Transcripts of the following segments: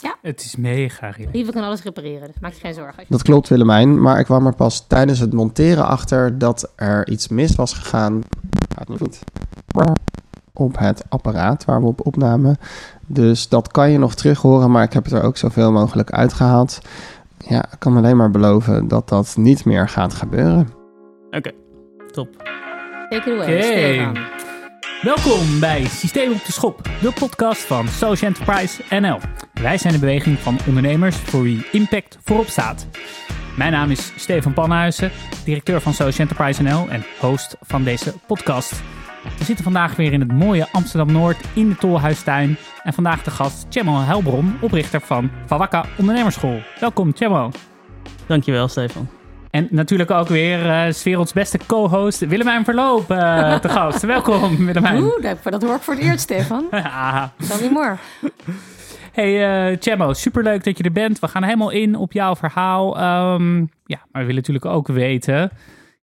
Ja. Het is mega relaxed. Lieve kan alles repareren, dus maak je geen zorgen. Dat klopt, Willemijn. Maar ik kwam er pas tijdens het monteren achter dat er iets mis was gegaan. Gaat niet goed. Op het apparaat waar we op opnamen. Dus dat kan je nog terug horen, maar ik heb het er ook zoveel mogelijk uitgehaald. Ja, ik kan alleen maar beloven dat dat niet meer gaat gebeuren. Oké, top. Take it away, Oké. Welkom bij Systeem op de Schop, de podcast van Social Enterprise NL. Wij zijn de beweging van ondernemers voor wie impact voorop staat. Mijn naam is Stefan Panhuizen, directeur van Social Enterprise NL en host van deze podcast. We zitten vandaag weer in het mooie Amsterdam-Noord in de Tolhuistuin. En vandaag de gast Chemo Helbron, oprichter van Vawakka Ondernemersschool. Welkom Chemo. Dankjewel, Stefan. En natuurlijk ook weer eh 's werelds beste co-host Willemijn Verloop eh, te gast. Welkom Willemijn. Oeh, dat, hoor ik voor het eerst, Stefan. Me more. Hey uh, Chemo, superleuk dat je er bent. We gaan helemaal in op jouw verhaal. Ehm, ja, maar we willen natuurlijk ook weten...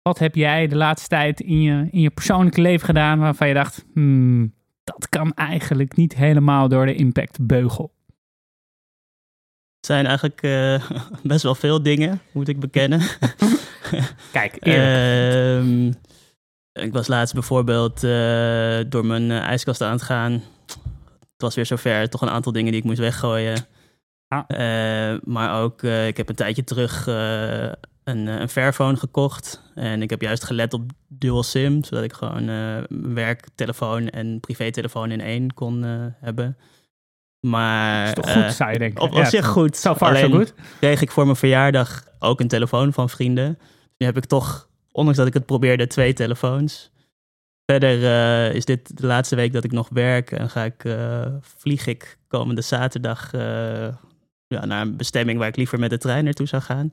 wat heb jij de laatste tijd in je, in je persoonlijke leven gedaan... waarvan je dacht, hmm, dat kan eigenlijk niet helemaal door de impactbeugel. Zijn eigenlijk eh, best wel veel dingen, moet ik bekennen. Kijk. Ehm, ik was laatst bijvoorbeeld eh, door mijn eh, ijskast aan het gaan. Het was weer zover, toch een aantal dingen die ik moest weggooien. Ah. Maar ook, ik heb een tijdje terug een, een Fairphone gekocht. En ik heb juist gelet op dual SIM, zodat ik gewoon eh, werktelefoon en privételefoon in één kon hebben. Maar is toch eh, goed, zou je denken. op, op Ja, zich goed. So far, so Alleen good. kreeg ik voor mijn verjaardag ook een telefoon van vrienden. Nu heb ik toch, ondanks dat ik het probeerde, twee telefoons. Verder eh, is dit de laatste week dat ik nog werk en ga ik, eh, vlieg ik komende zaterdag eh, ja, naar een bestemming waar ik liever met de trein naartoe zou gaan.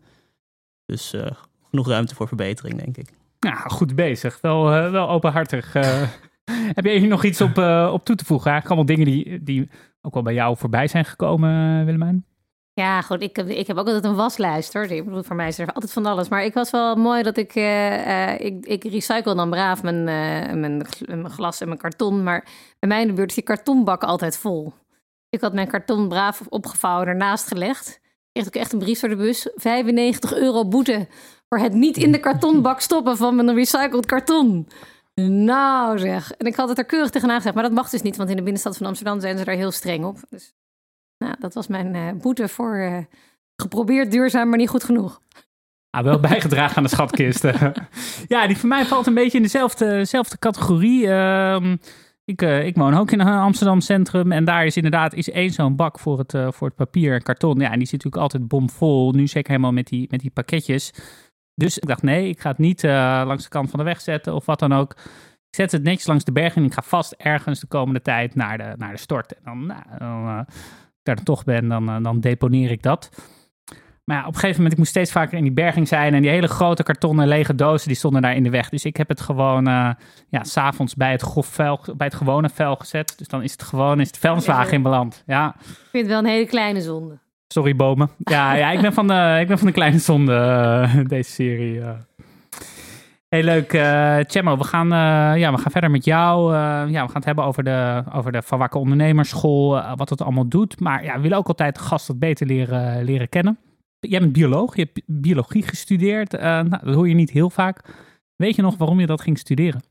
Dus eh, genoeg ruimte voor verbetering, denk ik. Ja, goed bezig. Wel, eh, wel openhartig. Eh, heb jij hier nog iets op, eh, op toe te voegen? Eigenlijk allemaal dingen die, die ook wel bij jou voorbij zijn gekomen, eh, Willemijn? Ja, goed, ik, heb- ik heb ook altijd een waslijst hoor. Ik bedoel, voor mij is er altijd van alles. Maar ik was wel mooi dat ik... eh, eh, ik, ik recycle dan braaf mijn, mijn, gl- mijn glas en mijn karton. Maar bij mij in de buurt is die kartonbak altijd vol. Ik had mijn karton braaf opgevouwen ernaast gelegd. Kreeg ik echt een brief voor de bus. 95 euro boete voor het niet in de kartonbak stoppen van mijn recycled karton. Nou zeg. En ik had het er keurig tegenaan gezegd. Maar dat mag dus niet, want in de binnenstad van Amsterdam zijn ze daar heel streng op. Dus nou, dat was mijn eh, boete voor eh, geprobeerd duurzaam, maar niet goed genoeg. Ah, wel bijgedragen aan de schatkist. eh. ja, die van mij valt een beetje in dezelfde, dezelfde categorie. Ehm, ik, eh, ik woon ook in een Amsterdam centrum. En daar is inderdaad is één zo'n bak voor het, eh, voor het papier en karton. Ja, en die zit natuurlijk altijd bomvol. Nu zeker helemaal met die, met die pakketjes. Dus ik dacht, nee, ik ga het niet eh, langs de kant van de weg zetten of wat dan ook. Ik zet het netjes langs de berg en ik ga vast ergens de komende tijd naar de, naar de stort. En dan, nou, dan, eh, als ik daar dan toch ben, dan, eh, dan deponeer ik dat. Maar ja, op een gegeven moment, ik moest steeds vaker in die berging zijn. En die hele grote kartonnen lege dozen, die stonden daar in de weg. Dus ik heb het gewoon, eh ja, s'avonds bij het grof vuil, bij het gewone vuil gezet. Dus dan is het gewoon, is het vuilniswagen in beland. Ja, Ik vind het wel een hele kleine zonde. Sorry bomen. Ja, ja ik, ben van de, ik ben van de kleine zonde, eh, deze serie. eh. Heel leuk, eh Chemo. We gaan, eh, ja, we gaan verder met jou. Eh, ja, we gaan het hebben over de, over de Van Wakker Ondernemersschool, eh, wat het allemaal doet. Maar ja, we willen ook altijd de gast wat beter leren, leren kennen. Jij bent bioloog, je hebt biologie gestudeerd. Eh, nou, dat hoor je niet heel vaak. Weet je nog waarom je dat ging studeren?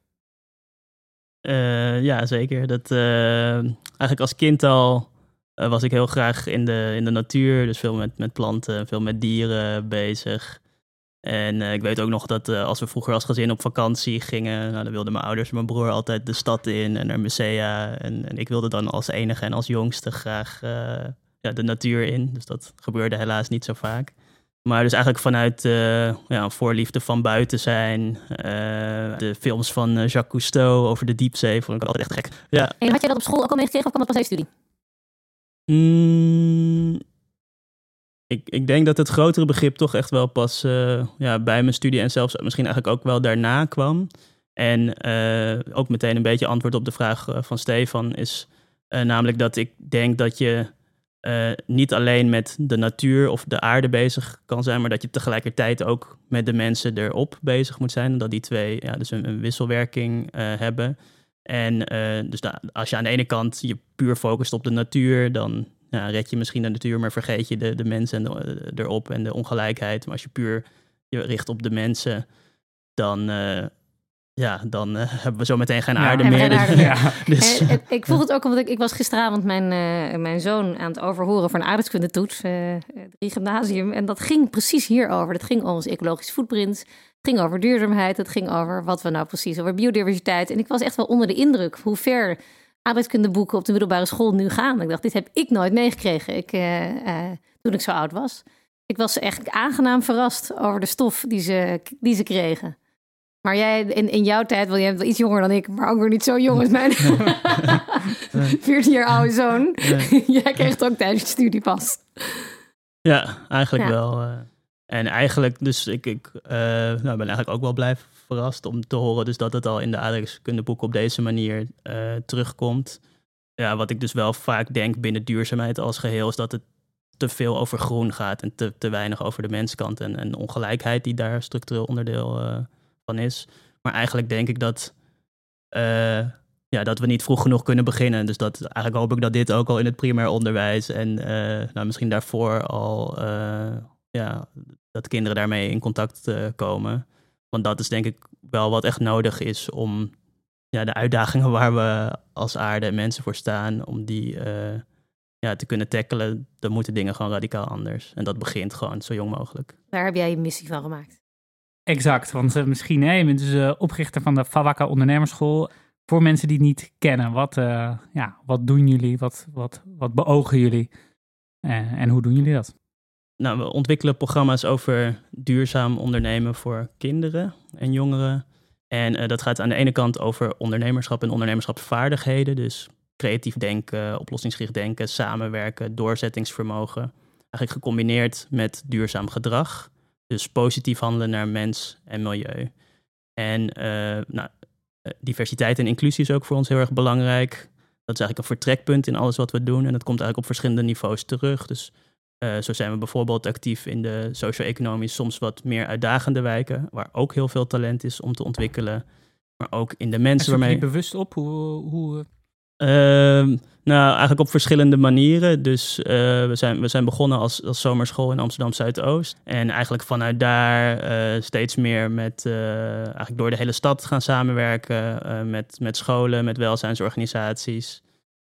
Eh, ja, zeker. Dat, eh, eigenlijk als kind al eh, was ik heel graag in de, in de natuur. Dus veel met, met planten, veel met dieren bezig. En eh, ik weet ook nog dat eh, als we vroeger als gezin op vakantie gingen, nou, dan wilden mijn ouders en mijn broer altijd de stad in en naar musea. En, en ik wilde dan als enige en als jongste graag ja, de natuur in. Dus dat gebeurde helaas niet zo vaak. Maar dus eigenlijk vanuit ja, voorliefde van buiten zijn. de films van Jacques Cousteau over de diepzee vond ik altijd echt gek. Ja. En had jij dat op school ook al meegekregen of kwam dat pas uit studie? Mm, ik, ik denk dat het grotere begrip toch echt wel pas eh, ja, bij mijn studie en zelfs misschien eigenlijk ook wel daarna kwam. En eh, ook meteen een beetje antwoord op de vraag eh, van Stefan is namelijk dat ik denk dat je niet alleen met de natuur of de aarde bezig kan zijn, maar dat je tegelijkertijd ook met de mensen erop bezig moet zijn. Dat die twee ja, dus een, een wisselwerking hebben. En eh, dus da- als je aan de ene kant je puur focust op de natuur, dan ja, red je misschien de natuur, maar vergeet je de, de mensen en de, erop en de ongelijkheid. Maar als je puur je richt op de mensen, dan, uh, ja, dan uh, hebben we zo meteen geen aarde meer. Geen aarde meer. Ja. dus. en, en, ik voel het ook omdat ik, ik was gisteravond mijn, uh, mijn zoon aan het overhoren voor een aardrijkskundetoets, drie gymnasium. En dat ging precies hierover. Dat ging over ons ecologisch footprint. Het ging over duurzaamheid. Het ging over wat we nou precies, over biodiversiteit. En ik was echt wel onder de indruk hoe ver aardrijkskundeboeken op de middelbare school nu gaan. Ik dacht, dit heb ik nooit meegekregen ik, toen ik zo oud was. Ik was echt aangenaam verrast over de stof die ze, die ze kregen. Maar jij, in, in jouw tijd, wel, je bent wel iets jonger dan ik, maar ook weer niet zo jong als mijn 14 jaar oude zoon. jij kreeg het ook tijdens je studie pas. Ja, eigenlijk wel. Eh. En eigenlijk, dus ik, ik uh, nou, ben eigenlijk ook wel blij verrast om te horen dus dat het al in de aardrijkskundeboek op deze manier uh, terugkomt. Ja, wat ik dus wel vaak denk binnen duurzaamheid als geheel, is dat het te veel over groen gaat en te, te weinig over de menskant en, en ongelijkheid die daar structureel onderdeel uh, van is. Maar eigenlijk denk ik dat, ja, dat we niet vroeg genoeg kunnen beginnen. Dus dat, eigenlijk hoop ik dat dit ook al in het primair onderwijs en nou, misschien daarvoor al, ja, dat kinderen daarmee in contact komen. Want dat is denk ik wel wat echt nodig is om ja, de uitdagingen waar we als aarde en mensen voor staan, om die ja, te kunnen tackelen, dan moeten dingen gewoon radicaal anders. En dat begint gewoon zo jong mogelijk. Daar heb jij je missie van gemaakt. Exact, want uh, misschien, hè, je bent dus uh, oprichter van de Fawaka Ondernemerschool. Voor mensen die het niet kennen, wat, uh, ja, wat doen jullie? Wat, wat, wat beogen jullie? en hoe doen jullie dat? Nou, we ontwikkelen programma's over duurzaam ondernemen voor kinderen en jongeren. En dat gaat aan de ene kant over ondernemerschap en ondernemerschapsvaardigheden. Dus creatief denken, oplossingsgericht denken, samenwerken, doorzettingsvermogen. Eigenlijk gecombineerd met duurzaam gedrag. Dus positief handelen naar mens en milieu. En uh, nou, eh, diversiteit en inclusie is ook voor ons heel erg belangrijk. Dat is eigenlijk een vertrekpunt in alles wat we doen. En dat komt eigenlijk op verschillende niveaus terug. Dus uh, zo zijn we bijvoorbeeld actief in de socio-economisch soms wat meer uitdagende wijken, waar ook heel veel talent is om te ontwikkelen. Maar ook in de mensen waarmee. je bewust op hoe, hoe Ehm, nou, eigenlijk op verschillende manieren. Dus uh, we, zijn, we zijn begonnen als, als zomerschool in Amsterdam Zuidoost. En eigenlijk vanuit daar uh, steeds meer met eigenlijk door de hele stad gaan samenwerken. met, met scholen, met welzijnsorganisaties.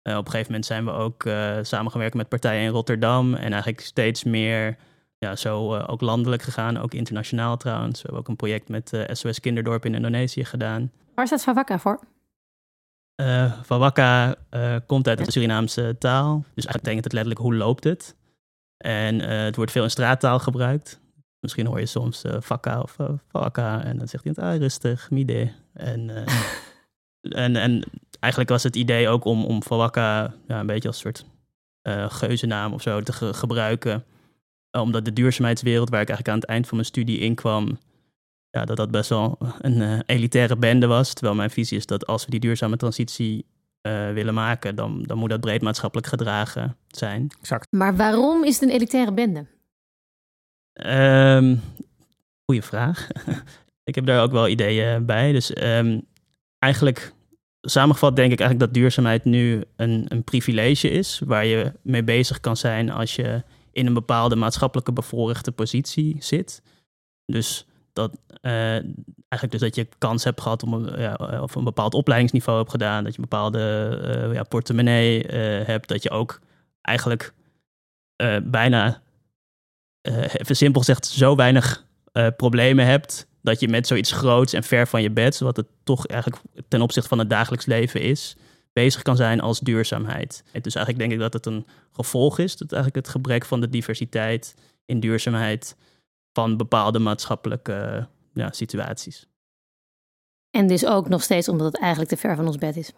Op een gegeven moment zijn we ook samengewerkt met partijen in Rotterdam. En eigenlijk steeds meer ja, zo ook landelijk gegaan, ook internationaal trouwens. We hebben ook een project met SOS Kinderdorp in Indonesië gedaan. Waar staat Favaka voor? Uh, uh, komt uit de Surinaamse taal. Dus eigenlijk betekent het letterlijk hoe loopt het. En uh, het wordt veel in straattaal gebruikt. Misschien hoor je soms Vakka of Wawaka. En dan zegt hij het ah, rustig, mide. En, en, en eigenlijk was het idee ook om, om Wawaka ja, een beetje als een soort geuzennaam of zo te ge gebruiken. Omdat de duurzaamheidswereld, waar ik eigenlijk aan het eind van mijn studie in kwam, ja, dat dat best wel een uh, elitaire bende was. Terwijl mijn visie is dat als we die duurzame transitie uh, willen maken, dan, dan moet dat breed maatschappelijk gedragen zijn. Exact. Maar waarom is het een elitaire bende? Um, goeie vraag. ik heb daar ook wel ideeën bij. Dus um, eigenlijk samengevat denk ik eigenlijk dat duurzaamheid nu een, een privilege is, waar je mee bezig kan zijn als je in een bepaalde maatschappelijke bevoorrechte positie zit. Dus dat uh, eigenlijk dus dat je kans hebt gehad om een, ja, of een bepaald opleidingsniveau hebt gedaan, dat je een bepaalde uh, ja, portemonnee uh, hebt, dat je ook eigenlijk bijna, even simpel gezegd, zo weinig problemen hebt dat je met zoiets groots en ver van je bed, wat het toch eigenlijk ten opzichte van het dagelijks leven is, bezig kan zijn als duurzaamheid. En dus eigenlijk denk ik dat het een gevolg is, dat eigenlijk het gebrek van de diversiteit in duurzaamheid van bepaalde maatschappelijke ja, situaties. En dus ook nog steeds omdat het eigenlijk te ver van ons bed is.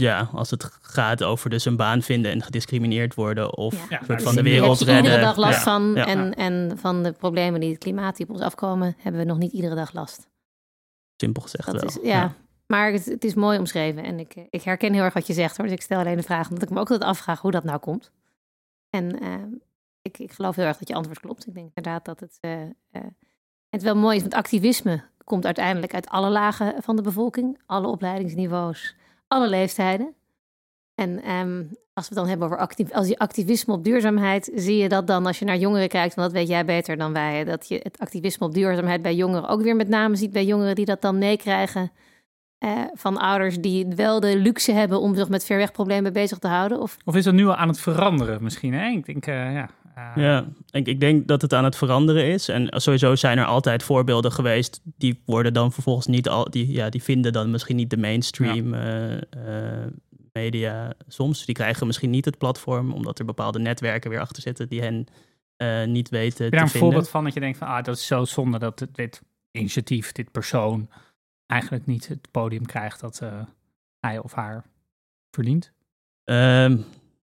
Ja, als het gaat over dus een baan vinden en gediscrimineerd worden of ja. van de wereld redden. iedere dag last van en, en van de problemen die het klimaat die op ons afkomen, hebben we nog niet iedere dag last. Simpel gezegd Dat wel. Is, ja. maar het, het, is mooi omschreven en ik, ik herken heel erg wat je zegt hoor. Dus ik stel alleen de vraag omdat ik me ook altijd afvraag hoe dat nou komt. En uh, ik, ik geloof heel erg dat je antwoord klopt. Ik denk inderdaad dat het, uh, uh, het wel mooi is, want activisme komt uiteindelijk uit alle lagen van de bevolking, alle opleidingsniveaus, alle leeftijden. En ehm, als we het dan hebben over actief, als je activisme op duurzaamheid, zie je dat dan als je naar jongeren kijkt, want dat weet jij beter dan wij, dat je het activisme op duurzaamheid bij jongeren ook weer met name ziet bij jongeren die dat dan meekrijgen eh, van ouders die wel de luxe hebben om zich met verwegproblemen bezig te houden? Of Of is dat nu al aan het veranderen misschien? Ik denk, eh, ja. Ja, ik, ik denk dat het aan het veranderen is. En sowieso zijn er altijd voorbeelden geweest. Die worden dan vervolgens niet al. Die, ja, die vinden dan misschien niet de mainstream eh, eh, media soms. Die krijgen misschien niet het platform, omdat er bepaalde netwerken weer achter zitten die hen eh, niet weten Heb je te daar een vinden. voorbeeld van dat je denkt van, ah, dat is zo zonde dat dit initiatief, dit persoon eigenlijk niet het podium krijgt dat hij of haar verdient? Ehm,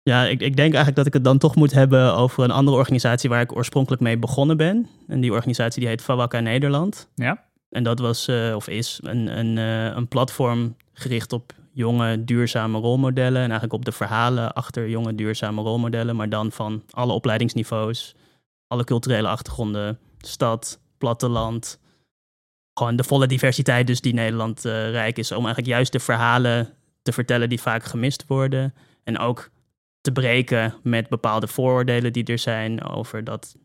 ja, ik, ik denk eigenlijk dat ik het dan toch moet hebben over een andere organisatie waar ik oorspronkelijk mee begonnen ben. En die organisatie die heet Fawaka Nederland. Ja? En dat was, eh, of is, een, een, eh, een platform gericht op jonge, duurzame rolmodellen. En eigenlijk op de verhalen achter jonge, duurzame rolmodellen. Maar dan van alle opleidingsniveaus, alle culturele achtergronden, stad, platteland. Gewoon de volle diversiteit dus die Nederland eh, rijk is. Om eigenlijk juist de verhalen te vertellen die vaak gemist worden. En ook te breken met bepaalde vooroordelen die er zijn over dat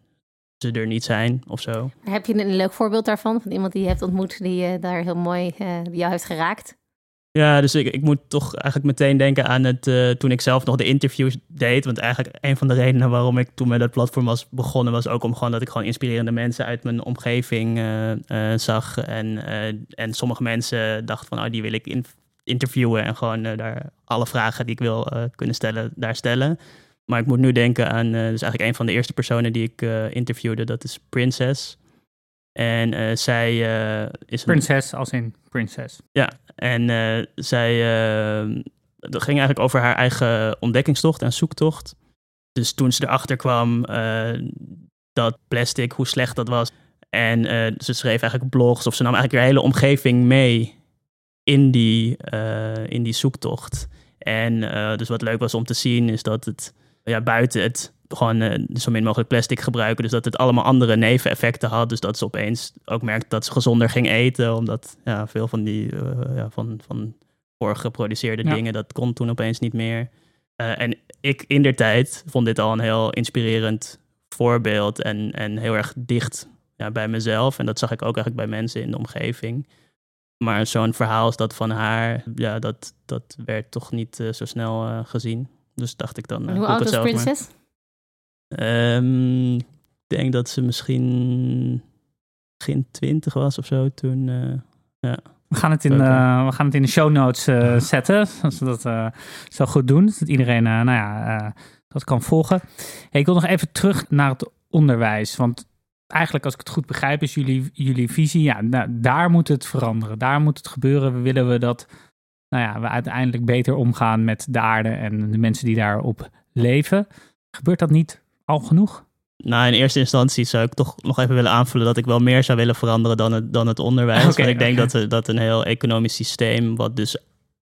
ze er niet zijn of zo. heb je een leuk voorbeeld daarvan? Van iemand die je hebt ontmoet die eh, daar heel mooi die jou heeft geraakt? Ja, dus ik, ik moet toch eigenlijk meteen denken aan het eh, toen ik zelf nog de interviews deed. Want eigenlijk een van de redenen waarom ik toen met dat platform was begonnen, was ook om gewoon dat ik gewoon inspirerende mensen uit mijn omgeving zag. En, en sommige mensen dachten van, oh, die wil ik in- interviewen en gewoon eh, daar alle vragen die ik wil eh, kunnen stellen, daar stellen. Maar ik moet nu denken aan, eh, dus eigenlijk een van de eerste personen die ik interviewde, dat is Princess. En zij eh, is een Prinses als in prinses. ja, en zij dat ging eigenlijk over haar eigen ontdekkingstocht en zoektocht. Dus toen ze erachter kwam dat plastic, hoe slecht dat was. En ze schreef eigenlijk blogs, of ze nam eigenlijk haar hele omgeving mee in die, eh, in die zoektocht. En eh, dus wat leuk was om te zien, is dat het ja, buiten het gewoon eh, zo min mogelijk plastic gebruiken. Dus dat het allemaal andere neveneffecten had. Dus dat ze opeens ook merkte dat ze gezonder ging eten. Omdat ja, veel van die ja, van, van voorgeproduceerde Ja. dingen, dat kon toen opeens niet meer. En ik in der tijd vond dit al een heel inspirerend voorbeeld. En, en heel erg dicht ja, bij mezelf. En dat zag ik ook eigenlijk bij mensen in de omgeving. Maar zo'n verhaal als dat van haar, ja, dat, dat werd toch niet eh, zo snel eh, gezien. Dus dacht ik dan. eh, hoe oud was. Princess? Ehm, ik denk dat ze misschien begin twintig was of zo toen. eh, We gaan het in, eh, we gaan het in de show notes eh, zetten, als we dat eh, zo goed doen. Zodat iedereen nou ja, eh, dat kan volgen. Hey, ik wil nog even terug naar het onderwijs. Want eigenlijk, als ik het goed begrijp, is jullie, jullie visie, ja, nou, daar moet het veranderen. Daar moet het gebeuren. Willen we dat nou ja, we uiteindelijk beter omgaan met de aarde en de mensen die daarop leven. Gebeurt dat niet al genoeg? nou, in eerste instantie zou ik toch nog even willen aanvullen dat ik wel meer zou willen veranderen dan het, dan het onderwijs. Want ik denk dat, eh, dat een heel economisch systeem, wat dus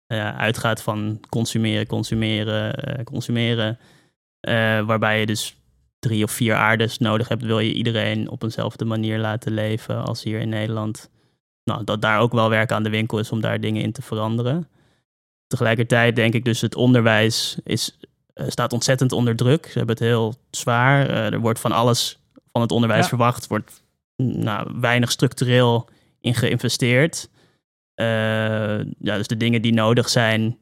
eh, uitgaat van consumeren, consumeren, eh, consumeren, waarbij je dus drie of vier aardes nodig hebt, wil je iedereen op eenzelfde manier laten leven als hier in Nederland. Nou, dat daar ook wel werk aan de winkel is om daar dingen in te veranderen. Tegelijkertijd denk ik dus het onderwijs is, eh, staat ontzettend onder druk. Ze hebben het heel zwaar. Eh, er wordt van alles van het onderwijs Ja. verwacht. wordt mm, nou, weinig structureel in geïnvesteerd. Eh, ja, dus de dingen die nodig zijn,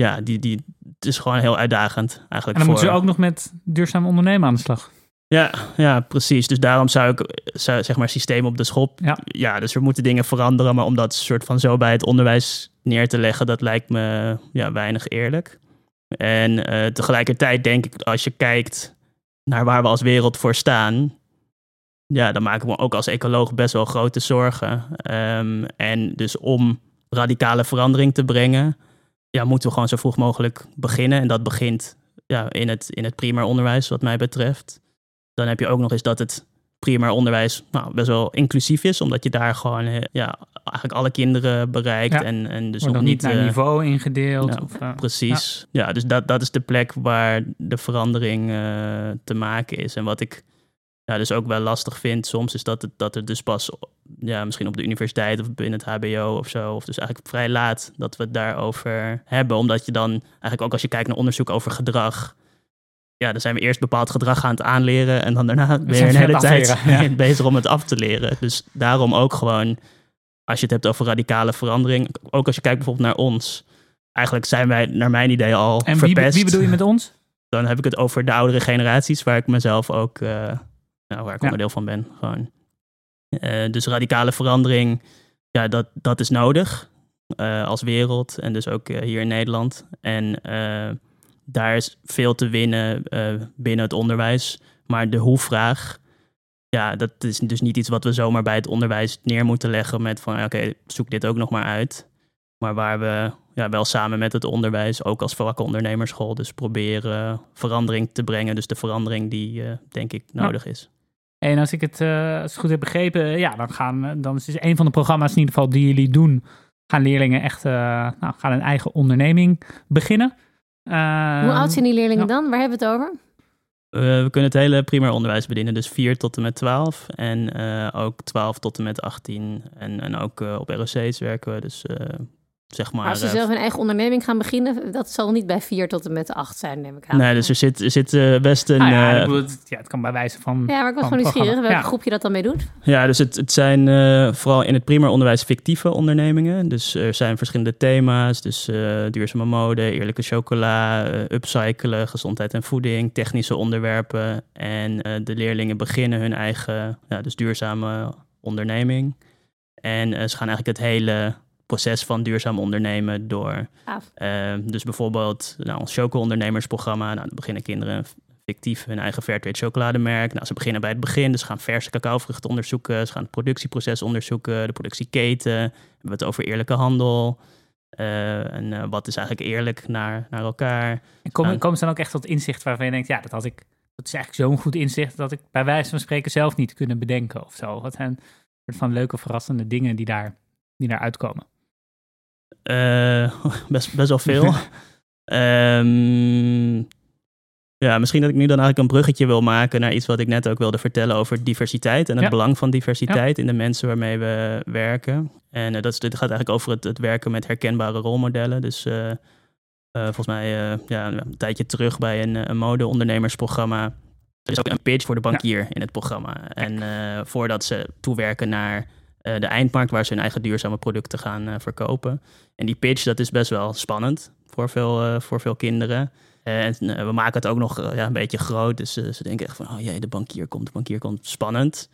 ja, die, die, het is gewoon heel uitdagend En eigenlijk. dan voor... moeten ze ook nog met duurzaam ondernemen aan de slag. Ja, ja, precies. Dus daarom zou ik zou, zeg maar systeem op de schop. Ja. dus er moeten dingen veranderen, maar om dat soort van zo bij het onderwijs neer te leggen, dat lijkt me ja, weinig eerlijk. En eh, tegelijkertijd denk ik, als je kijkt naar waar we als wereld voor staan, ja, dan maak ik me ook als ecoloog best wel grote zorgen. Ehm, en dus om radicale verandering te brengen, ja, moeten we gewoon zo vroeg mogelijk beginnen. En dat begint ja, in, het, in het primair onderwijs, wat mij betreft. Dan heb je ook nog eens dat het primair onderwijs nou, best wel inclusief is, omdat je daar gewoon eh, ja, eigenlijk alle kinderen bereikt. Ja. En, en dus nog dan niet naar eh, niveau ingedeeld. ja, of, eh, Precies. Ja, dus dat, dat is de plek waar de verandering te maken is. En wat ik ja, dus ook wel lastig vind soms, is dat het, dat het dus pas ja, misschien op de universiteit of binnen het HBO of zo, of dus eigenlijk vrij laat dat we het daarover hebben. Omdat je dan eigenlijk ook als je kijkt naar onderzoek over gedrag, ja, dan zijn we eerst bepaald gedrag aan het aanleren en dan daarna je een hele tijd ja. bezig om het af te leren. Dus daarom ook gewoon, als je het hebt over radicale verandering, ook als je kijkt bijvoorbeeld naar ons, eigenlijk zijn wij naar mijn idee al en verpest. Wie, wie bedoel je met ons? Dan heb ik het over de oudere generaties, waar ik mezelf ook, uh, nou, waar ik ja. onderdeel van ben. Gewoon. Uh, dus radicale verandering, ja, dat, dat is nodig uh, als wereld en dus ook hier in Nederland. En daar is veel te winnen binnen het onderwijs. Maar de hoe-vraag, ja, dat is dus niet iets wat we zomaar bij het onderwijs neer moeten leggen met van, oké, okay, zoek dit ook nog maar uit. Maar waar we ja, wel samen met het onderwijs, ook als vakkenondernemerschool, dus proberen verandering te brengen. Dus de verandering die, denk ik, nodig ja. is. En als ik het, uh, als het goed heb begrepen, ja, dan, gaan, dan is dus een van de programma's in ieder geval die jullie doen, gaan leerlingen echt uh, nou, gaan een eigen onderneming beginnen. Hoe oud zijn die leerlingen ja. dan? Waar hebben we het over? Uh, we kunnen het hele primair onderwijs bedienen, dus 4 tot en met 12 en uh, ook 12 tot en met 18. En, en ook uh, op ROC's werken we, dus zeg maar. als ze zelf een eigen onderneming gaan beginnen, dat zal niet bij 4 tot en met 8 zijn, neem ik aan. Nee, dus er zit, er zit best een. Ah, ja, bedoel, het, ja, het kan bij wijze van. Ja, maar ik was gewoon nieuwsgierig welke ja. groep je dat dan mee doet. Ja, dus het, het zijn uh, vooral in het primair onderwijs fictieve ondernemingen. Dus er zijn verschillende thema's, dus uh, duurzame mode, eerlijke chocola, uh, upcyclen, gezondheid en voeding, technische onderwerpen. En de leerlingen beginnen hun eigen, ja, dus duurzame onderneming. En ze gaan eigenlijk het hele proces van duurzaam ondernemen door. Uh, dus bijvoorbeeld nou, ons choco-ondernemersprogramma. Nou, dan beginnen kinderen fictief hun eigen Fairtrade chocolademerk. Nou, ze beginnen bij het begin, dus ze gaan verse cacaovruchten onderzoeken. Ze gaan het productieproces onderzoeken, de productieketen. We hebben het over eerlijke handel. Uh, en uh, wat is eigenlijk eerlijk naar, naar elkaar. En komen, nou, komen ze dan ook echt tot inzicht waarvan je denkt, ja, dat had ik. Dat is eigenlijk zo'n goed inzicht dat ik bij wijze van spreken zelf niet kunnen bedenken of zo. Wat zijn van leuke, verrassende dingen die daar, die daar uitkomen. Uh, best, best wel veel. um, ja, misschien dat ik nu dan eigenlijk een bruggetje wil maken naar iets wat ik net ook wilde vertellen over diversiteit en het ja. belang van diversiteit ja. in de mensen waarmee we werken. En uh, dat is, dit gaat eigenlijk over het, het, werken met herkenbare rolmodellen. Dus uh, volgens mij ja, een tijdje terug bij een, een modeondernemersprogramma. Er is ook een pitch voor de bankier ja. in het programma. En voordat ze toewerken naar de eindmarkt waar ze hun eigen duurzame producten gaan uh, verkopen. En die pitch, dat is best wel spannend voor veel, uh, voor veel kinderen. en we maken het ook nog ja, een beetje groot. Dus ze denken echt van, oh jee, de bankier komt, de bankier komt. Spannend.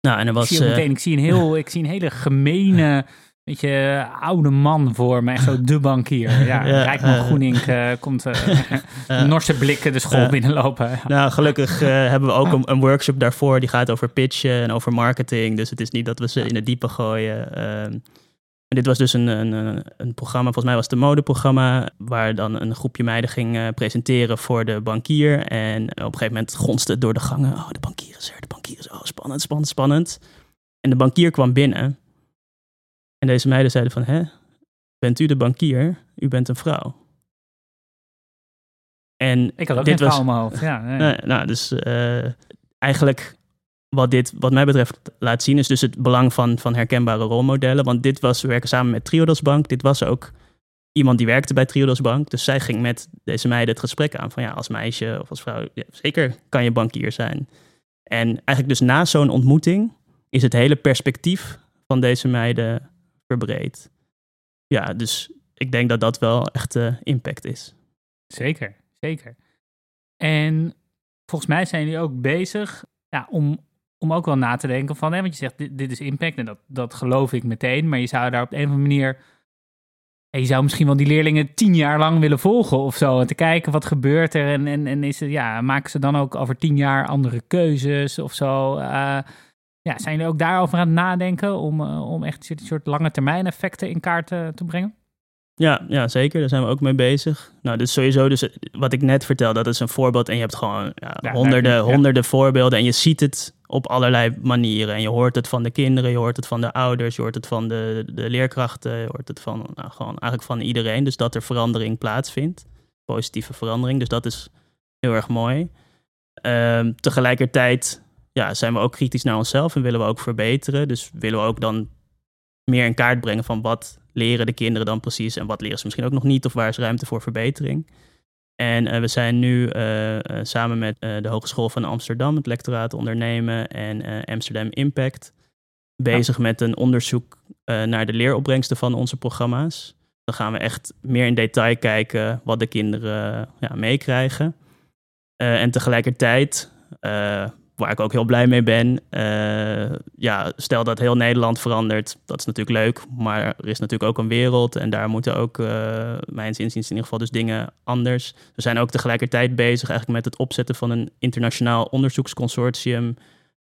Nou, en er was... Ik zie, meteen, ik zie een heel, ik zie een hele gemene beetje oude man voor mij, zo de bankier. Ja, ja Rijkman uh, Groening uh, komt uh, Norse blikken de school binnenlopen. Nou, gelukkig hebben we ook een, een, workshop daarvoor. Die gaat over pitchen en over marketing. Dus het is niet dat we ze in het diepe gooien. Ehm, en dit was dus een, een, een, programma, volgens mij was het een modeprogramma, waar dan een groepje meiden ging presenteren voor de bankier. En op een gegeven moment gonste het door de gangen. Oh, de bankier is er, de bankier is er. Oh, spannend, spannend, spannend. En de bankier kwam binnen. En deze meiden zeiden van, hè, bent u de bankier? U bent een vrouw. En ik had ook dit was, in mijn hoofd. Ja, nee. nou, nou, dus uh, eigenlijk wat dit, wat mij betreft, laat zien, is dus het belang van, van herkenbare rolmodellen. Want dit was, we werken samen met Triodos Bank. Dit was ook iemand die werkte bij Triodos Bank. Dus zij ging met deze meiden het gesprek aan van ja, als meisje of als vrouw, ja, zeker kan je bankier zijn. En eigenlijk dus na zo'n ontmoeting is het hele perspectief van deze meiden verbreed. Ja, dus ik denk dat dat wel echt uh, impact is. Zeker, zeker. En volgens mij zijn jullie ook bezig ja, om, om ook wel na te denken van, hè, want je zegt dit, dit is impact en dat, dat geloof ik meteen, maar je zou daar op een of andere manier, je zou misschien wel die leerlingen tien jaar lang willen volgen of zo, en te kijken wat gebeurt er en, en, en is het, ja, maken ze dan ook over tien jaar andere keuzes of zo. Uh, ja, zijn jullie ook daarover aan het nadenken om, uh, om echt een soort lange termijn effecten in kaart te, te brengen? Ja, ja, zeker. Daar zijn we ook mee bezig. Nou, dus sowieso, dus wat ik net vertel, dat is een voorbeeld. En je hebt gewoon ja, ja, honderden, ja. honderden voorbeelden. En je ziet het op allerlei manieren. En je hoort het van de kinderen, je hoort het van de ouders, je hoort het van de, de leerkrachten, je hoort het van nou, gewoon eigenlijk van iedereen. Dus dat er verandering plaatsvindt. Positieve verandering. Dus dat is heel erg mooi. Ehm, tegelijkertijd ja, zijn we ook kritisch naar onszelf en willen we ook verbeteren. Dus willen we ook dan meer in kaart brengen van wat leren de kinderen dan precies en wat leren ze misschien ook nog niet of waar is ruimte voor verbetering. En uh, we zijn nu uh, samen met de Hogeschool van Amsterdam, het lectoraat ondernemen en Amsterdam Impact bezig met een onderzoek naar de leeropbrengsten van onze programma's. Dan gaan we echt meer in detail kijken wat de kinderen ja, meekrijgen. en tegelijkertijd waar ik ook heel blij mee ben. Uh, ja, stel dat heel Nederland verandert, dat is natuurlijk leuk, maar er is natuurlijk ook een wereld en daar moeten ook, uh, mijn inziens in ieder geval, dus dingen anders. We zijn ook tegelijkertijd bezig eigenlijk met het opzetten van een internationaal onderzoeksconsortium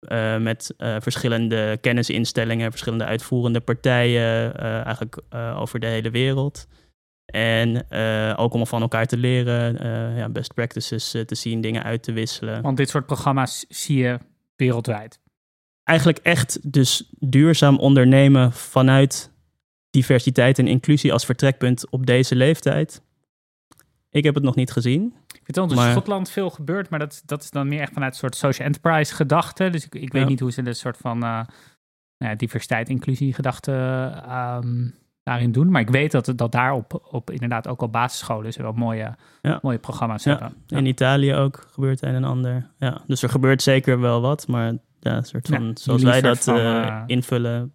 uh, met verschillende kennisinstellingen, verschillende uitvoerende partijen, eigenlijk over de hele wereld. En uh, ook om van elkaar te leren, uh, ja, best practices uh, te zien, dingen uit te wisselen. Want dit soort programma's zie je wereldwijd. Eigenlijk echt dus duurzaam ondernemen vanuit diversiteit en inclusie als vertrekpunt op deze leeftijd. Ik heb het nog niet gezien. Ik weet wel, in Schotland veel gebeurt, maar dat, dat is dan meer echt vanuit een soort social enterprise gedachte. Dus ik, ik weet niet hoe ze dit soort van ja, diversiteit, inclusie gedachte um, daarin doen. Maar ik weet dat, dat daar op, op inderdaad ook al basisscholen ze wel mooie, mooie programma's hebben. Ja. In Italië ook gebeurt een en ander. Ja, dus er gebeurt zeker wel wat, maar ja, soort van, zoals wij dat van, uh, invullen,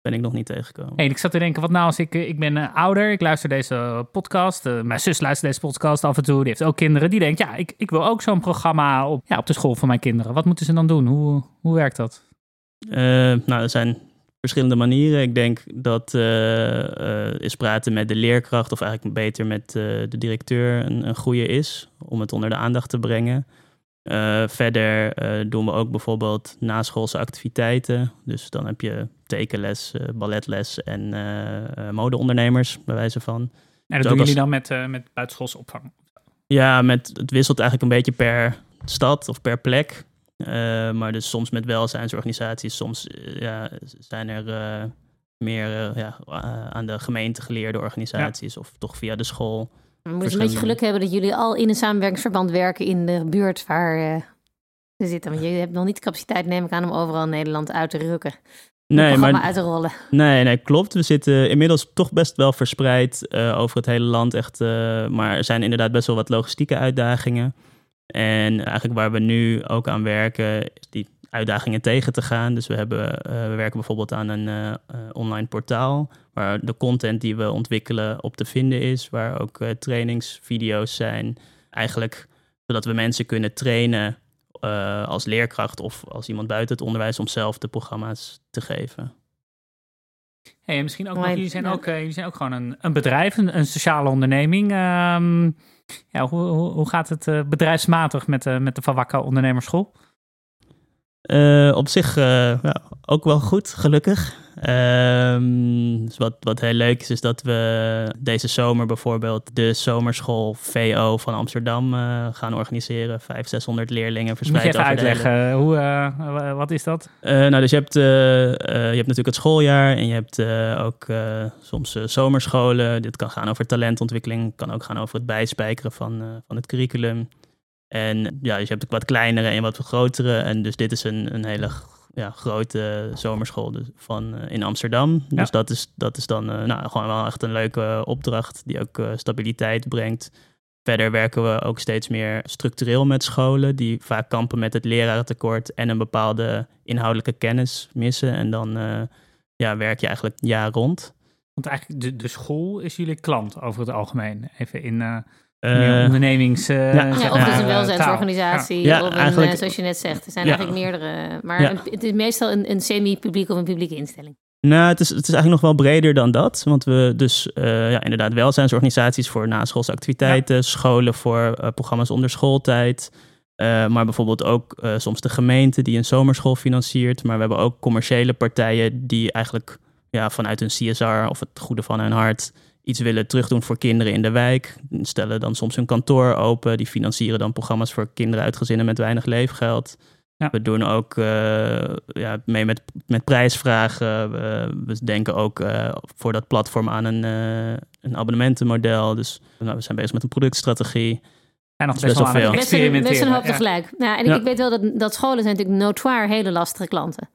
ben ik nog niet tegengekomen. Hey, ik zat te denken, wat nou als ik, ik ben uh, ouder, ik luister deze podcast, uh, mijn zus luistert deze podcast af en toe, die heeft ook kinderen, die denkt, ja, ik, ik wil ook zo'n programma op, ja, op de school van mijn kinderen. Wat moeten ze dan doen? Hoe, hoe werkt dat? nou, er zijn verschillende manieren. Ik denk dat uh, is praten met de leerkracht of eigenlijk beter met uh, de directeur een, een goede is om het onder de aandacht te brengen. verder doen we ook bijvoorbeeld naschoolse activiteiten. Dus dan heb je tekenles, balletles en modeondernemers, bij wijze van. En dat dus doen jullie dan met, met buitenschoolse opvang? Ja, met, het wisselt eigenlijk een beetje per stad of per plek. Uh, maar dus soms met welzijnsorganisaties, soms uh, ja, zijn er uh, meer ja, aan de gemeente geleerde organisaties ja. of toch via de school. We moeten een beetje geluk hebben dat jullie al in een samenwerkingsverband werken in de buurt waar ze zitten. Want je hebt nog niet de capaciteit, neem ik aan, om overal in Nederland uit te rukken. Nee, maar uit te rollen. Nee, nee, klopt. We zitten inmiddels toch best wel verspreid over het hele land. Echt, maar er zijn inderdaad best wel wat logistieke uitdagingen. En eigenlijk waar we nu ook aan werken, is die uitdagingen tegen te gaan. Dus we, hebben, uh, we werken bijvoorbeeld aan een uh, online portaal waar de content die we ontwikkelen op te vinden is, waar ook uh, trainingsvideo's zijn. Eigenlijk zodat we mensen kunnen trainen als leerkracht of als iemand buiten het onderwijs om zelf de programma's te geven. Hey, misschien ook nog, jullie zijn ook, jullie zijn ook gewoon een, een bedrijf, een, een sociale onderneming. Um, ja, hoe, hoe, gaat het uh, bedrijfsmatig met, met de Van Ondernemerschool? Uh, op zich ja, ook wel goed, gelukkig. Um, dus wat, wat heel leuk is, is dat we deze zomer bijvoorbeeld de zomerschool VO van Amsterdam uh, gaan organiseren. 500, 600 leerlingen verspreid Moet je even uitleggen, hoe, uh, wat is dat? nou, dus je hebt, je hebt natuurlijk het schooljaar en je hebt ook soms zomerscholen. Dit kan gaan over talentontwikkeling, kan ook gaan over het bijspijkeren van, van het curriculum. En ja, dus je hebt ook wat kleinere en wat grotere. En dus dit is een, een hele ja, grote zomerschool dus van, uh, in Amsterdam. Ja. Dus dat is, dat is dan uh, nou, gewoon wel echt een leuke opdracht die ook uh, stabiliteit brengt. Verder werken we ook steeds meer structureel met scholen die vaak kampen met het lerarentekort en een bepaalde inhoudelijke kennis missen. En dan ja, werk je eigenlijk jaar rond. Want eigenlijk de, de school is jullie klant over het algemeen. Even in uh, ondernemings... Uh, ja, ja, of dus een welzijnsorganisatie, ja, of een, uh, zoals je net zegt. Er zijn eigenlijk meerdere. Maar een, het is meestal een, een semi-publiek of een publieke instelling. Nou, het is, het is eigenlijk nog wel breder dan dat. Want we dus ja, inderdaad welzijnsorganisaties voor naschoolse activiteiten, scholen voor programma's onder schooltijd. maar bijvoorbeeld ook soms de gemeente die een zomerschool financiert. Maar we hebben ook commerciële partijen die eigenlijk ja, vanuit een CSR of het goede van hun hart iets willen terugdoen voor kinderen in de wijk. Stellen dan soms hun kantoor open. Die financieren dan programma's voor kinderen uit gezinnen met weinig leefgeld. Ja. We doen ook uh, ja, mee met, met prijsvragen. We, we denken ook uh, voor dat platform aan een, uh, een abonnementenmodel. Dus nou, we zijn bezig met een productstrategie. zijn nog is best wel best veel. Best een, best een experimenteren. hoop Ja. tegelijk. Nou, en Ja. ik weet wel dat, dat scholen zijn natuurlijk notoire hele lastige klanten.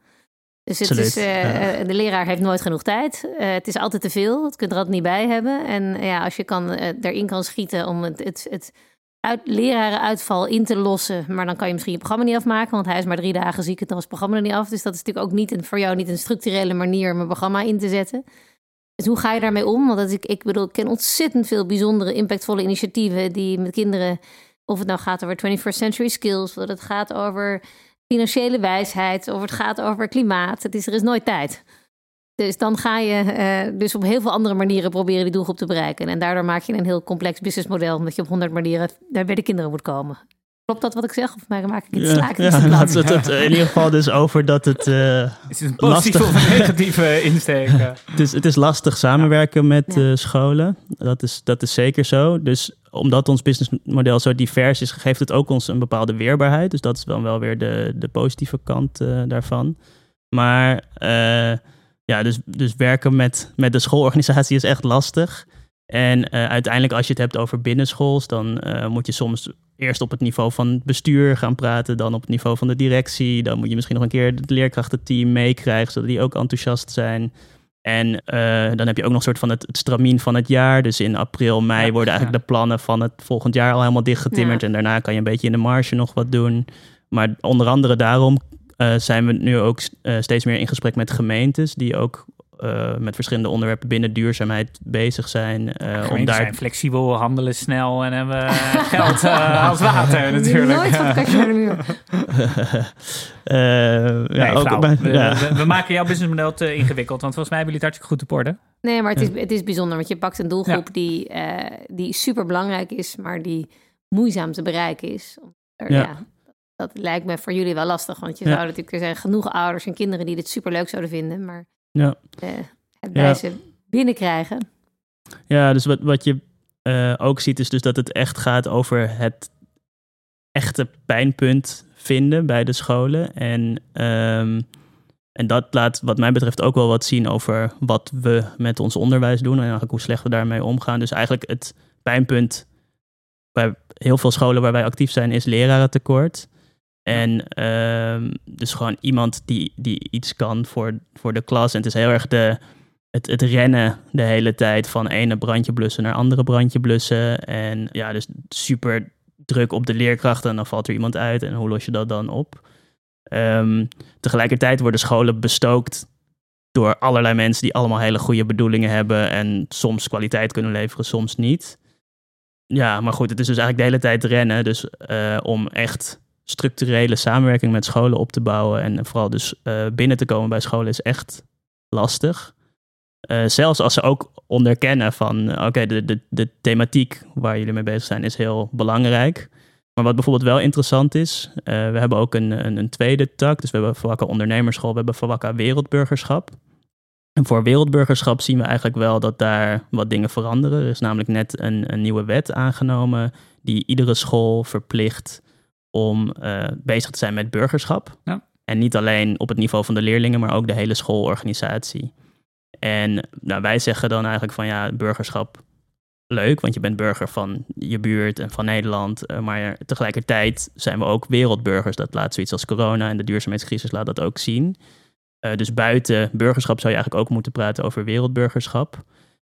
Dus het Absoluut, is, eh, ja. eh, de leraar heeft nooit genoeg tijd. Eh, het is altijd te veel. Het kunt er altijd niet bij hebben. En ja, als je kan, erin kan schieten om het, het, het uit, lerarenuitval in te lossen. Maar dan kan je misschien je programma niet afmaken. Want hij is maar drie dagen ziek en dan is het programma er niet af. Dus dat is natuurlijk ook niet een, voor jou niet een structurele manier om een programma in te zetten. Dus hoe ga je daarmee om? Want dat ik, ik bedoel, ik ken ontzettend veel bijzondere, impactvolle initiatieven die met kinderen, of het nou gaat over 21st century skills, of het gaat over financiële wijsheid, of het gaat over klimaat. Het is, er is nooit tijd. Dus dan ga je eh, dus op heel veel andere manieren proberen die doelgroep te bereiken. En daardoor maak je een heel complex businessmodel, omdat je op honderd manieren daar bij de kinderen moet komen. Klopt dat wat ik zeg? Of maak ik het Ja, sla ik het ja, laten we het in ieder geval dus over dat het... eh, Is het een positieve Lastig. of een negatieve insteek? Het is, het is lastig samenwerken met Ja. eh, scholen. Dat is, dat is zeker zo. Dus omdat ons businessmodel zo divers is, geeft het ook ons een bepaalde weerbaarheid. Dus dat is dan wel weer de, de positieve kant eh, daarvan. Maar eh, ja, dus, dus werken met, met de schoolorganisatie is echt lastig. En eh, uiteindelijk als je het hebt over binnenschools, dan eh, moet je soms eerst op het niveau van het bestuur gaan praten, dan op het niveau van de directie. Dan moet je misschien nog een keer het leerkrachtenteam meekrijgen, zodat die ook enthousiast zijn. En eh, dan heb je ook nog een soort van het, het stramien van het jaar. Dus in april, mei Ja, worden eigenlijk ja. de plannen van het volgend jaar al helemaal dichtgetimmerd. Ja. En daarna kan je een beetje in de marge nog wat doen. Maar onder andere daarom eh, zijn we nu ook eh, steeds meer in gesprek met gemeentes. Die ook eh, met verschillende onderwerpen binnen duurzaamheid bezig zijn. eh, om daar zijn flexibel, handelen snel en hebben geld eh, als water natuurlijk. Nooit van kastje muur. Eh, Nee, ook we, ja. we- we maken jouw businessmodel te ingewikkeld, want volgens mij hebben jullie het hartstikke goed op orde. Nee, maar het is, het is bijzonder, want je pakt een doelgroep die, eh, die super belangrijk is, maar die moeizaam te bereiken is. Er- Ja. ja, dat lijkt me voor jullie wel lastig, want je Ja. zou natuurlijk, er zijn genoeg ouders en kinderen die dit super leuk zouden vinden, maar Ja. eh, het Ja. bij ze binnenkrijgen. Ja, dus wat, wat je eh, ook ziet is dus dat het echt gaat over het echte pijnpunt vinden bij de scholen. En, ehm, en dat laat wat mij betreft ook wel wat zien over wat we met ons onderwijs doen en eigenlijk hoe slecht we daarmee omgaan. Dus eigenlijk het pijnpunt bij heel veel scholen waar wij actief zijn is lerarentekort. En ehm, dus gewoon iemand die, die iets kan voor, voor de klas. En het is heel erg de, het, het rennen de hele tijd van ene brandje blussen naar andere brandje blussen. En ja, dus super druk op de leerkrachten en dan valt er iemand uit. En hoe los je dat dan op? Ehm, tegelijkertijd worden scholen bestookt door allerlei mensen die allemaal hele goede bedoelingen hebben en soms kwaliteit kunnen leveren, soms niet. Ja, maar goed, het is dus eigenlijk de hele tijd rennen. Dus eh, om echt structurele samenwerking met scholen op te bouwen en vooral dus eh, binnen te komen bij scholen is echt lastig. Eh, zelfs als ze ook onderkennen van, eh, oké, de, de, de thematiek waar jullie mee bezig zijn is heel belangrijk. Maar wat bijvoorbeeld wel interessant is, we hebben ook een, een, een tweede tak. Dus we hebben Verwakka Ondernemersschool, we hebben Verwakka Wereldburgerschap. En voor wereldburgerschap zien we eigenlijk wel dat daar wat dingen veranderen. Er is namelijk net een, een nieuwe wet aangenomen die iedere school verplicht om eh, bezig te zijn met burgerschap. Ja. En niet alleen op het niveau van de leerlingen, maar ook de hele schoolorganisatie. En nou, wij zeggen dan eigenlijk van ja, burgerschap leuk, want je bent burger van je buurt en van Nederland. eh, maar tegelijkertijd zijn we ook wereldburgers. Dat laat zoiets als corona en de duurzaamheidscrisis laat dat ook zien. Eh, dus buiten burgerschap zou je eigenlijk ook moeten praten over wereldburgerschap.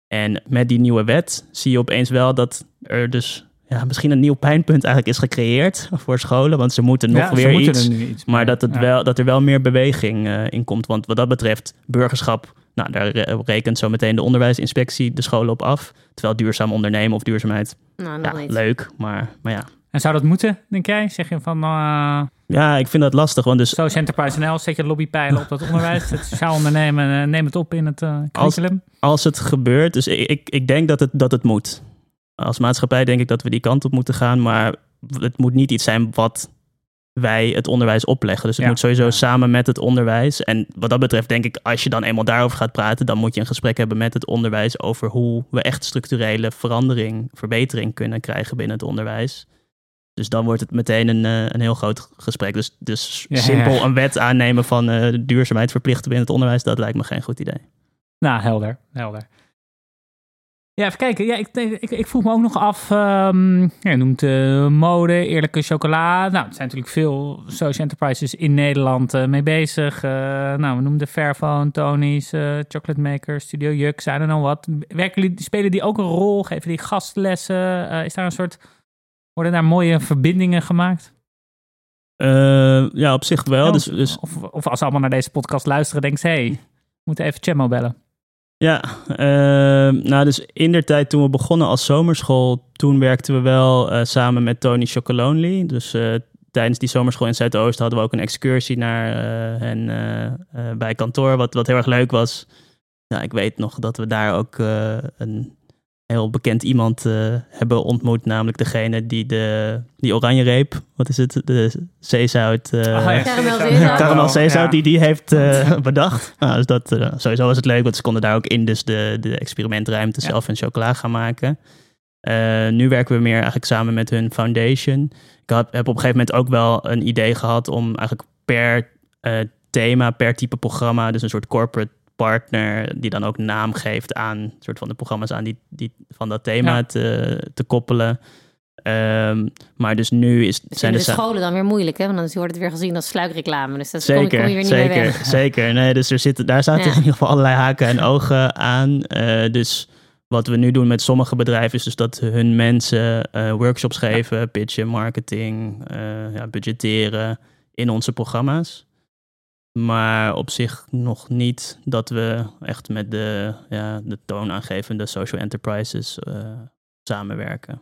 En met die nieuwe wet zie je opeens wel dat er dus ja, misschien een nieuw pijnpunt eigenlijk is gecreëerd voor scholen. Want ze moeten nog Ja, weer moeten iets. Maar dat, het Ja. wel, dat er wel meer beweging eh, in komt. Want wat dat betreft, burgerschap, nou, daar re- rekent zo meteen de onderwijsinspectie de scholen op af. Terwijl duurzaam ondernemen of duurzaamheid, Nou, nog ja, niet. leuk. Maar, maar ja. En zou dat moeten, denk jij? Zeg je van, eh ja, ik vind dat lastig. Want dus zo Enterprise.nl, zet je lobbypijlen op dat onderwijs. Het sociaal ondernemen, eh, neem het op in het eh Als- curriculum. als het gebeurt, dus ik, ik, ik denk dat het, dat het moet. Als maatschappij denk ik dat we die kant op moeten gaan. Maar het moet niet iets zijn wat wij het onderwijs opleggen. Dus het Ja, moet sowieso samen met het onderwijs. En wat dat betreft denk ik, als je dan eenmaal daarover gaat praten... dan moet je een gesprek hebben met het onderwijs... over hoe we echt structurele verandering, verbetering kunnen krijgen binnen het onderwijs. Dus dan wordt het meteen een, eh, een heel groot gesprek. Dus, dus Ja, simpel ja. een wet aannemen van eh, duurzaamheid verplichten binnen het onderwijs... dat lijkt me geen goed idee. Nou, helder, helder. Ja, even kijken. Ja, ik, ik, ik vroeg me ook nog af. ehm, je noemt eh, mode, eerlijke chocola. Nou, er zijn natuurlijk veel social enterprises in Nederland eh, mee bezig. Eh, nou, we noemden Fairphone, Tony's, Chocolate Maker, Studio Juk, zijn er nog wat. Werken jullie, spelen die ook een rol? Geven die gastlessen? Is daar een soort. Worden daar mooie verbindingen gemaakt? Ja, op zich wel. Ja, Dus, dus Of, of als ze allemaal naar deze podcast luisteren, denken ze: hé, hey, we moeten even Chemo bellen. Ja, ehm, nou dus in der tijd toen we begonnen als zomerschool, toen werkten we wel eh, samen met Tony Chocolonely. Dus eh, tijdens die zomerschool in Zuidoost hadden we ook een excursie naar hen eh, bij kantoor, wat, wat heel erg leuk was. Ja, ik weet nog dat we daar ook een heel bekend iemand eh, hebben ontmoet, namelijk degene die de die oranje reep, wat is het, de zeezout... Ah, ja. Caramel zeezout. Caramel zeezout, Ja. die die heeft eh, bedacht. Nou, dus dat, sowieso was het leuk, want ze konden daar ook in dus de, de experimentruimte Ja. zelf hun chocola gaan maken. Eh, nu werken we meer eigenlijk samen met hun foundation. Ik had, heb op een gegeven moment ook wel een idee gehad om eigenlijk per eh, thema, per type programma, dus een soort corporate partner die dan ook naam geeft aan soort van de programma's aan die, die van dat thema Ja. te, te koppelen. Ehm, maar dus nu is, Zijn zijn de de sa- scholen dan weer moeilijk, hè? Want dan wordt het weer gezien als sluikreclame. Dus dat kom, je- Zeker, kom je weer niet meer zeker, weg. zeker. Nee, dus er zitten, daar zaten Ja. in ieder geval allerlei haken en ogen aan. Eh, dus wat we nu doen met sommige bedrijven is dus dat hun mensen eh, workshops geven, pitchen, marketing, eh, ja, budgetteren in onze programma's. Maar op zich nog niet dat we echt met de, ja, de toonaangevende social enterprises eh, samenwerken.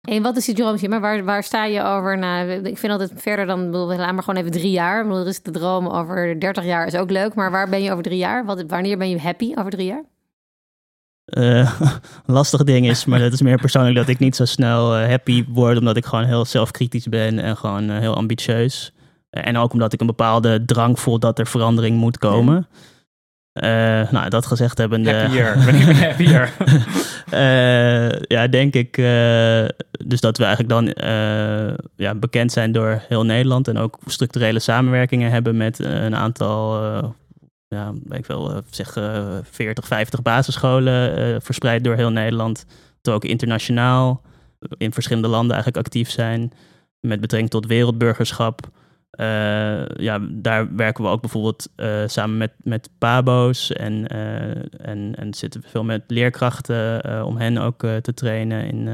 En wat is die droom? Maar waar, waar sta je over? Nou, ik vind altijd verder dan, bedoel, laat maar gewoon even drie jaar. Ik bedoel, er is de droom over 30 jaar is ook leuk. Maar waar ben je over drie jaar? Wat, wanneer ben je happy over drie jaar? eh lastig ding is, maar dat is meer persoonlijk dat ik niet zo snel eh, happy word, omdat ik gewoon heel zelfkritisch ben en gewoon heel ambitieus. Eh, en ook omdat ik een bepaalde drang voel dat er verandering moet komen. Eh, nou, dat gezegd hebbende... Happier. Happier? Eh, ja, denk ik. dus dat we eigenlijk dan ja, bekend zijn door heel Nederland en ook structurele samenwerkingen hebben met een aantal, ja, ik wel, eh, zeg eh 40, 50 basisscholen verspreid door heel Nederland. Dat we ook internationaal in verschillende landen eigenlijk actief zijn met betrekking tot wereldburgerschap. Eh, ja, daar werken we ook bijvoorbeeld eh, samen met, met Pabo's en, eh, en, en zitten we veel met leerkrachten om hen ook te trainen in,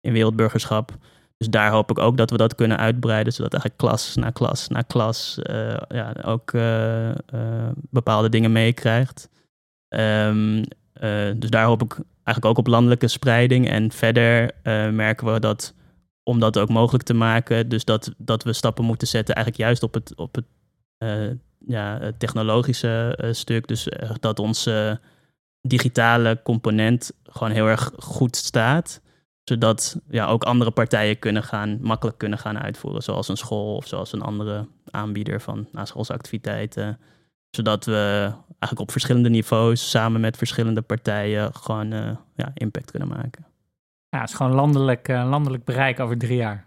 in wereldburgerschap. Dus daar hoop ik ook dat we dat kunnen uitbreiden, zodat eigenlijk klas na klas na klas ja, ook bepaalde dingen meekrijgt. Eh, dus daar hoop ik eigenlijk ook op landelijke spreiding. En verder merken we dat om dat ook mogelijk te maken. Dus dat, dat we stappen moeten zetten, eigenlijk juist op het, op het, eh, ja, technologische eh, stuk. Dus eh, dat onze digitale component gewoon heel erg goed staat. Zodat ja, ook andere partijen kunnen gaan, makkelijk kunnen gaan uitvoeren. Zoals een school of zoals een andere aanbieder van naschoolse activiteiten. Zodat we eigenlijk op verschillende niveaus samen met verschillende partijen gewoon ja, impact kunnen maken. Ja, het is gewoon landelijk, eh, landelijk bereik over drie jaar.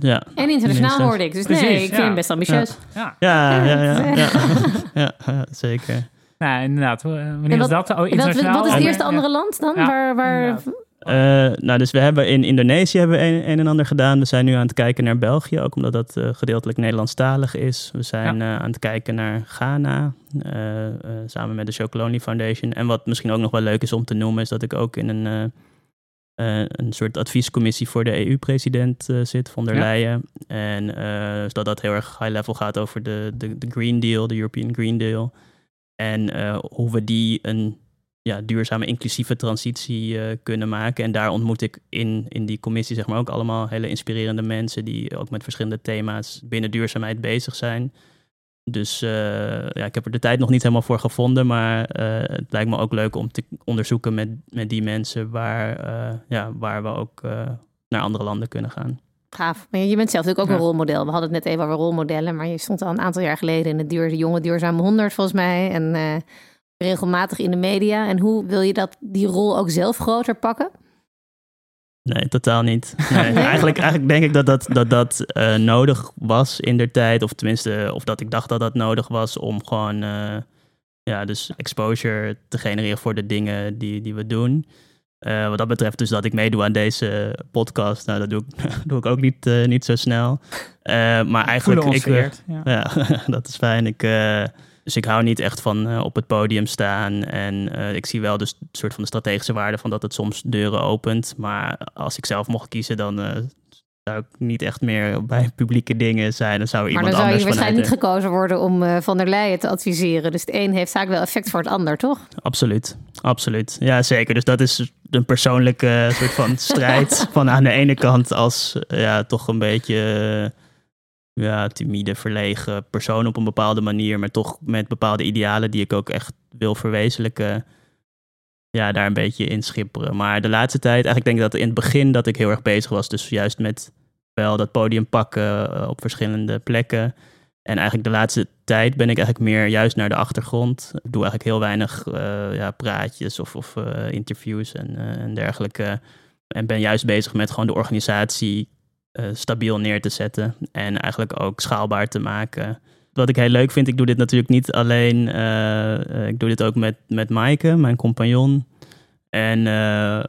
Ja, En internationaal hoorde ik. Dus Precies, nee, ik vind ja. hem best ambitieus. Ja, ja, ja, ja, Ja, ja, het- ja, ja, zeker. nou, inderdaad. eh, Wanneer En is wat- dat? Oh, Wat, internationaal? wat is het Oh, eerste ja. andere land dan? Ja, waar, waar. Eh, nou, dus we hebben in Indonesië hebben we een, een en ander gedaan. We zijn nu aan het kijken naar België, ook omdat dat eh, gedeeltelijk Nederlandstalig is. We zijn eh, aan het kijken naar Ghana, eh, eh, samen met de Chocolonely Foundation. En wat misschien ook nog wel leuk is om te noemen, is dat ik ook in een, eh, een soort adviescommissie voor de EU-president eh, zit, von der Ja. Leyen. En eh, dus dat dat heel erg high level gaat over de, de, de Green Deal, de European Green Deal. En hoe we die een ja, duurzame, inclusieve transitie kunnen maken. En daar ontmoet ik in, in die commissie zeg maar, ook allemaal hele inspirerende mensen die ook met verschillende thema's binnen duurzaamheid bezig zijn. Dus eh, ja, ik heb er de tijd nog niet helemaal voor gevonden, maar eh, het lijkt me ook leuk om te onderzoeken met, met die mensen waar, eh, ja, waar we ook eh, naar andere landen kunnen gaan. Gaaf. Maar je bent zelf natuurlijk ook Ja. een rolmodel. We hadden het net even over rolmodellen, maar je stond al een aantal jaar geleden in het duur, de jonge duurzame 100 volgens mij. En eh, regelmatig in de media. En hoe wil je dat, die rol ook zelf groter pakken? Nee, totaal niet. Nee, Nee? Eigenlijk, eigenlijk denk ik dat dat, dat, dat eh, nodig was in der tijd. Of tenminste, of dat ik dacht dat dat nodig was om gewoon eh, ja, dus exposure te genereren voor de dingen die, die we doen. Uh, wat dat betreft, dus dat ik meedoe aan deze podcast, nou, dat doe ik, doe ik ook niet, niet zo snel. Maar eigenlijk. ik, ja. ja dat is fijn. Ik, dus ik hou niet echt van op het podium staan. En ik zie wel dus een soort van de strategische waarde van dat het soms deuren opent. Maar als ik zelf mocht kiezen, dan zou ik niet echt meer bij publieke dingen zijn. Dan zou maar iemand dan zou anders je waarschijnlijk niet gekozen worden om uh, Van der Leyen te adviseren. Dus het een heeft vaak wel effect voor het ander, toch? Absoluut, absoluut. Ja, zeker. Dus dat is een persoonlijke soort van strijd. van aan de ene kant als ja, toch een beetje ja, timide, verlegen persoon op een bepaalde manier. Maar toch met bepaalde idealen die ik ook echt wil verwezenlijken ja, daar een beetje in schipperen. Maar de laatste tijd, eigenlijk denk ik dat in het begin dat ik heel erg bezig was. Dus juist met wel dat podium pakken eh, op verschillende plekken. En eigenlijk de laatste tijd ben ik eigenlijk meer juist naar de achtergrond. Ik doe eigenlijk heel weinig uh, ja, praatjes of, of uh, interviews en, en dergelijke. En ben juist bezig met gewoon de organisatie stabiel neer te zetten. En eigenlijk ook schaalbaar te maken wat ik heel leuk vind, ik doe dit natuurlijk niet alleen. Uh, ik doe dit ook met, met Maaike, mijn compagnon. En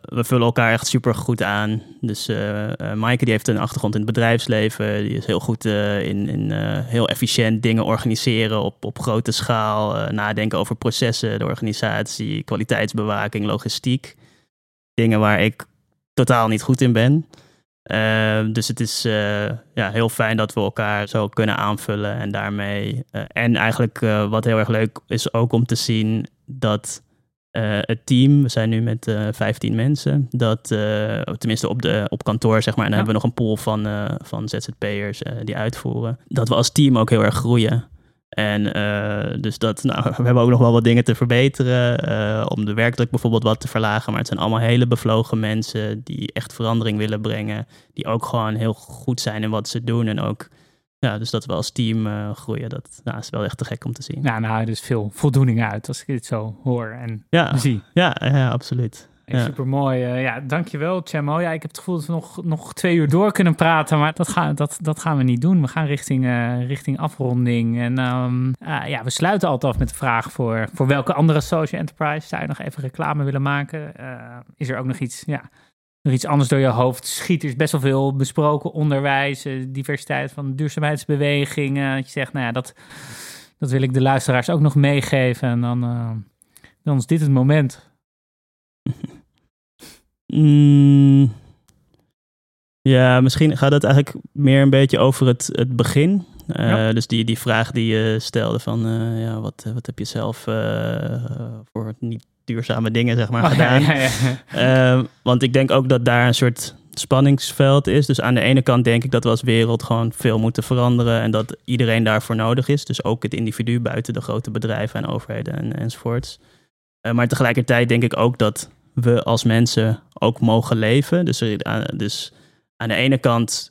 we vullen elkaar echt super goed aan. Dus Maaike die heeft een achtergrond in het bedrijfsleven. Die is heel goed in, in heel efficiënt dingen organiseren op, op grote schaal. nadenken over processen, de organisatie, kwaliteitsbewaking, logistiek. Dingen waar ik totaal niet goed in ben. Uh, dus het is uh, ja, heel fijn dat we elkaar zo kunnen aanvullen en daarmee. Uh, en eigenlijk wat heel erg leuk is ook om te zien dat het team, we zijn nu met 15 mensen, dat tenminste op, de, op kantoor zeg maar, en dan hebben we nog een pool van, van ZZP'ers die uitvoeren, dat we als team ook heel erg groeien. En uh, dus dat, nou, we hebben ook nog wel wat dingen te verbeteren. Uh, om de werkdruk bijvoorbeeld wat te verlagen. Maar het zijn allemaal hele bevlogen mensen die echt verandering willen brengen. Die ook gewoon heel goed zijn in wat ze doen. En ook, ja, dus dat we als team uh, groeien. Dat nou, is wel echt te gek om te zien. Ja, nou, dus veel voldoening uit als ik dit zo hoor en ja, zie. Ja, ja absoluut. Ja. Super mooi. Uh, ja, dankjewel, Chemo. Ja, ik heb het gevoel dat we nog, nog twee uur door kunnen praten, maar dat, gaan dat, dat gaan we niet doen. We gaan richting, uh, richting afronding. En um, uh, ja, we sluiten altijd af met de vraag voor, voor welke andere social enterprise zou je nog even reclame willen maken? is er ook nog iets, ja, nog iets anders door je hoofd schiet? Er is best wel veel besproken. Onderwijs, diversiteit van duurzaamheidsbewegingen. Dat je zegt, nou ja, dat, dat wil ik de luisteraars ook nog meegeven. En dan, dan is dit het moment. Mm, ja, misschien gaat het eigenlijk meer een beetje over het, het begin. Uh, ja. Dus die, die vraag die je stelde van, uh, ja, wat, wat heb je zelf voor niet duurzame dingen, zeg maar, oh, gedaan. Ja, ja, ehm, want ik denk ook dat daar een soort spanningsveld is. Dus aan de ene kant denk ik dat we als wereld gewoon veel moeten veranderen en dat iedereen daarvoor nodig is. Dus ook het individu buiten de grote bedrijven en overheden en, enzovoorts. maar tegelijkertijd denk ik ook dat we als mensen ook mogen leven. Dus, dus aan de ene kant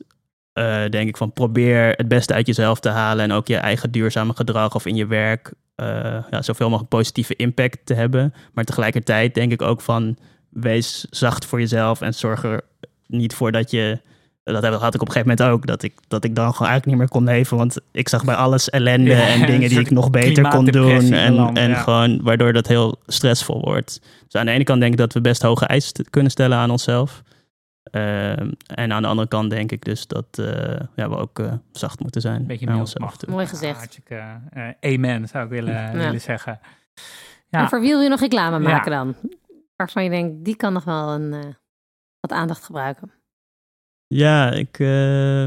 uh, denk ik van probeer het beste uit jezelf te halen en ook je eigen duurzame gedrag of in je werk uh, ja, zoveel mogelijk positieve impact te hebben. Maar tegelijkertijd denk ik ook van wees zacht voor jezelf en zorg er niet voor dat je dat had ik op een gegeven moment ook. Dat ik, dat ik dan gewoon eigenlijk niet meer kon leven. Want ik zag bij alles ellende en dingen die ik nog beter kon doen. En, en gewoon waardoor dat heel stressvol wordt. Dus aan de ene kant denk ik dat we best hoge eisen kunnen stellen aan onszelf. Uh, en aan de andere kant denk ik dus dat uh, ja, we ook uh, zacht moeten zijn. Beetje meer onszelf. Mooi gezegd. amen zou ik willen, ja. willen zeggen. Ja. En voor wie wil je nog reclame maken dan? Waarvan je denkt, die kan nog wel een, wat aandacht gebruiken. Ja, ik uh,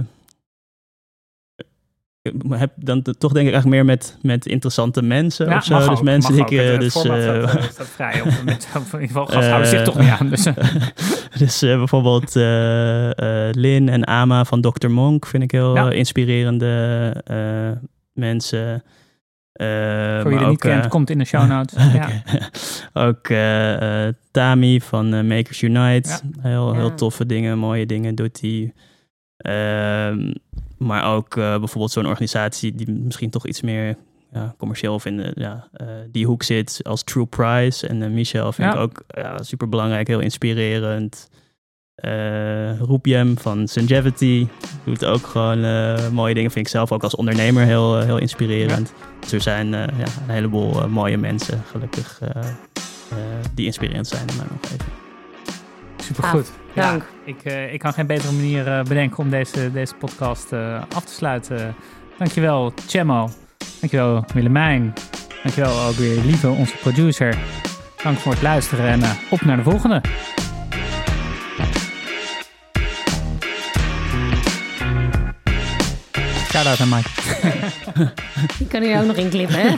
heb dan toch denk ik eigenlijk meer met, met interessante mensen ja, of zo. dus ook, mensen die ik... Uh, dus, uh, staat, staat vrij. Of met, in ieder geval gasthouden zich toch niet aan. Dus, dus bijvoorbeeld Lin en Ama van Dr. Monk vind ik heel ja. inspirerende mensen. Uh, Voor je het niet kent, uh, komt in de show notes. ja. ook uh, Tami van Makers Unite. Ja. Heel, heel toffe dingen, mooie dingen doet hij. Ehm, maar ook bijvoorbeeld zo'n organisatie die misschien toch iets meer ja, commercieel of in de, ja, die hoek zit als True Price. En Michel vind ik ook super belangrijk, heel inspirerend. Uh, Roepjem van Sungevity doet ook gewoon mooie dingen. Vind ik zelf ook als ondernemer heel, heel inspirerend. Dus er zijn ja, een heleboel mooie mensen, gelukkig, die inspirerend zijn in mijn omgeving. Supergoed. Ja, dank. ik, ik kan geen betere manier bedenken om deze, deze podcast af te sluiten. Dankjewel, Chemo. Dankjewel, Willemijn. Dankjewel ook weer Lieve, onze producer. Dank voor het luisteren en uh, op naar de volgende. Shout out aan Mike. Die kan hier ook nog in klippen, hè?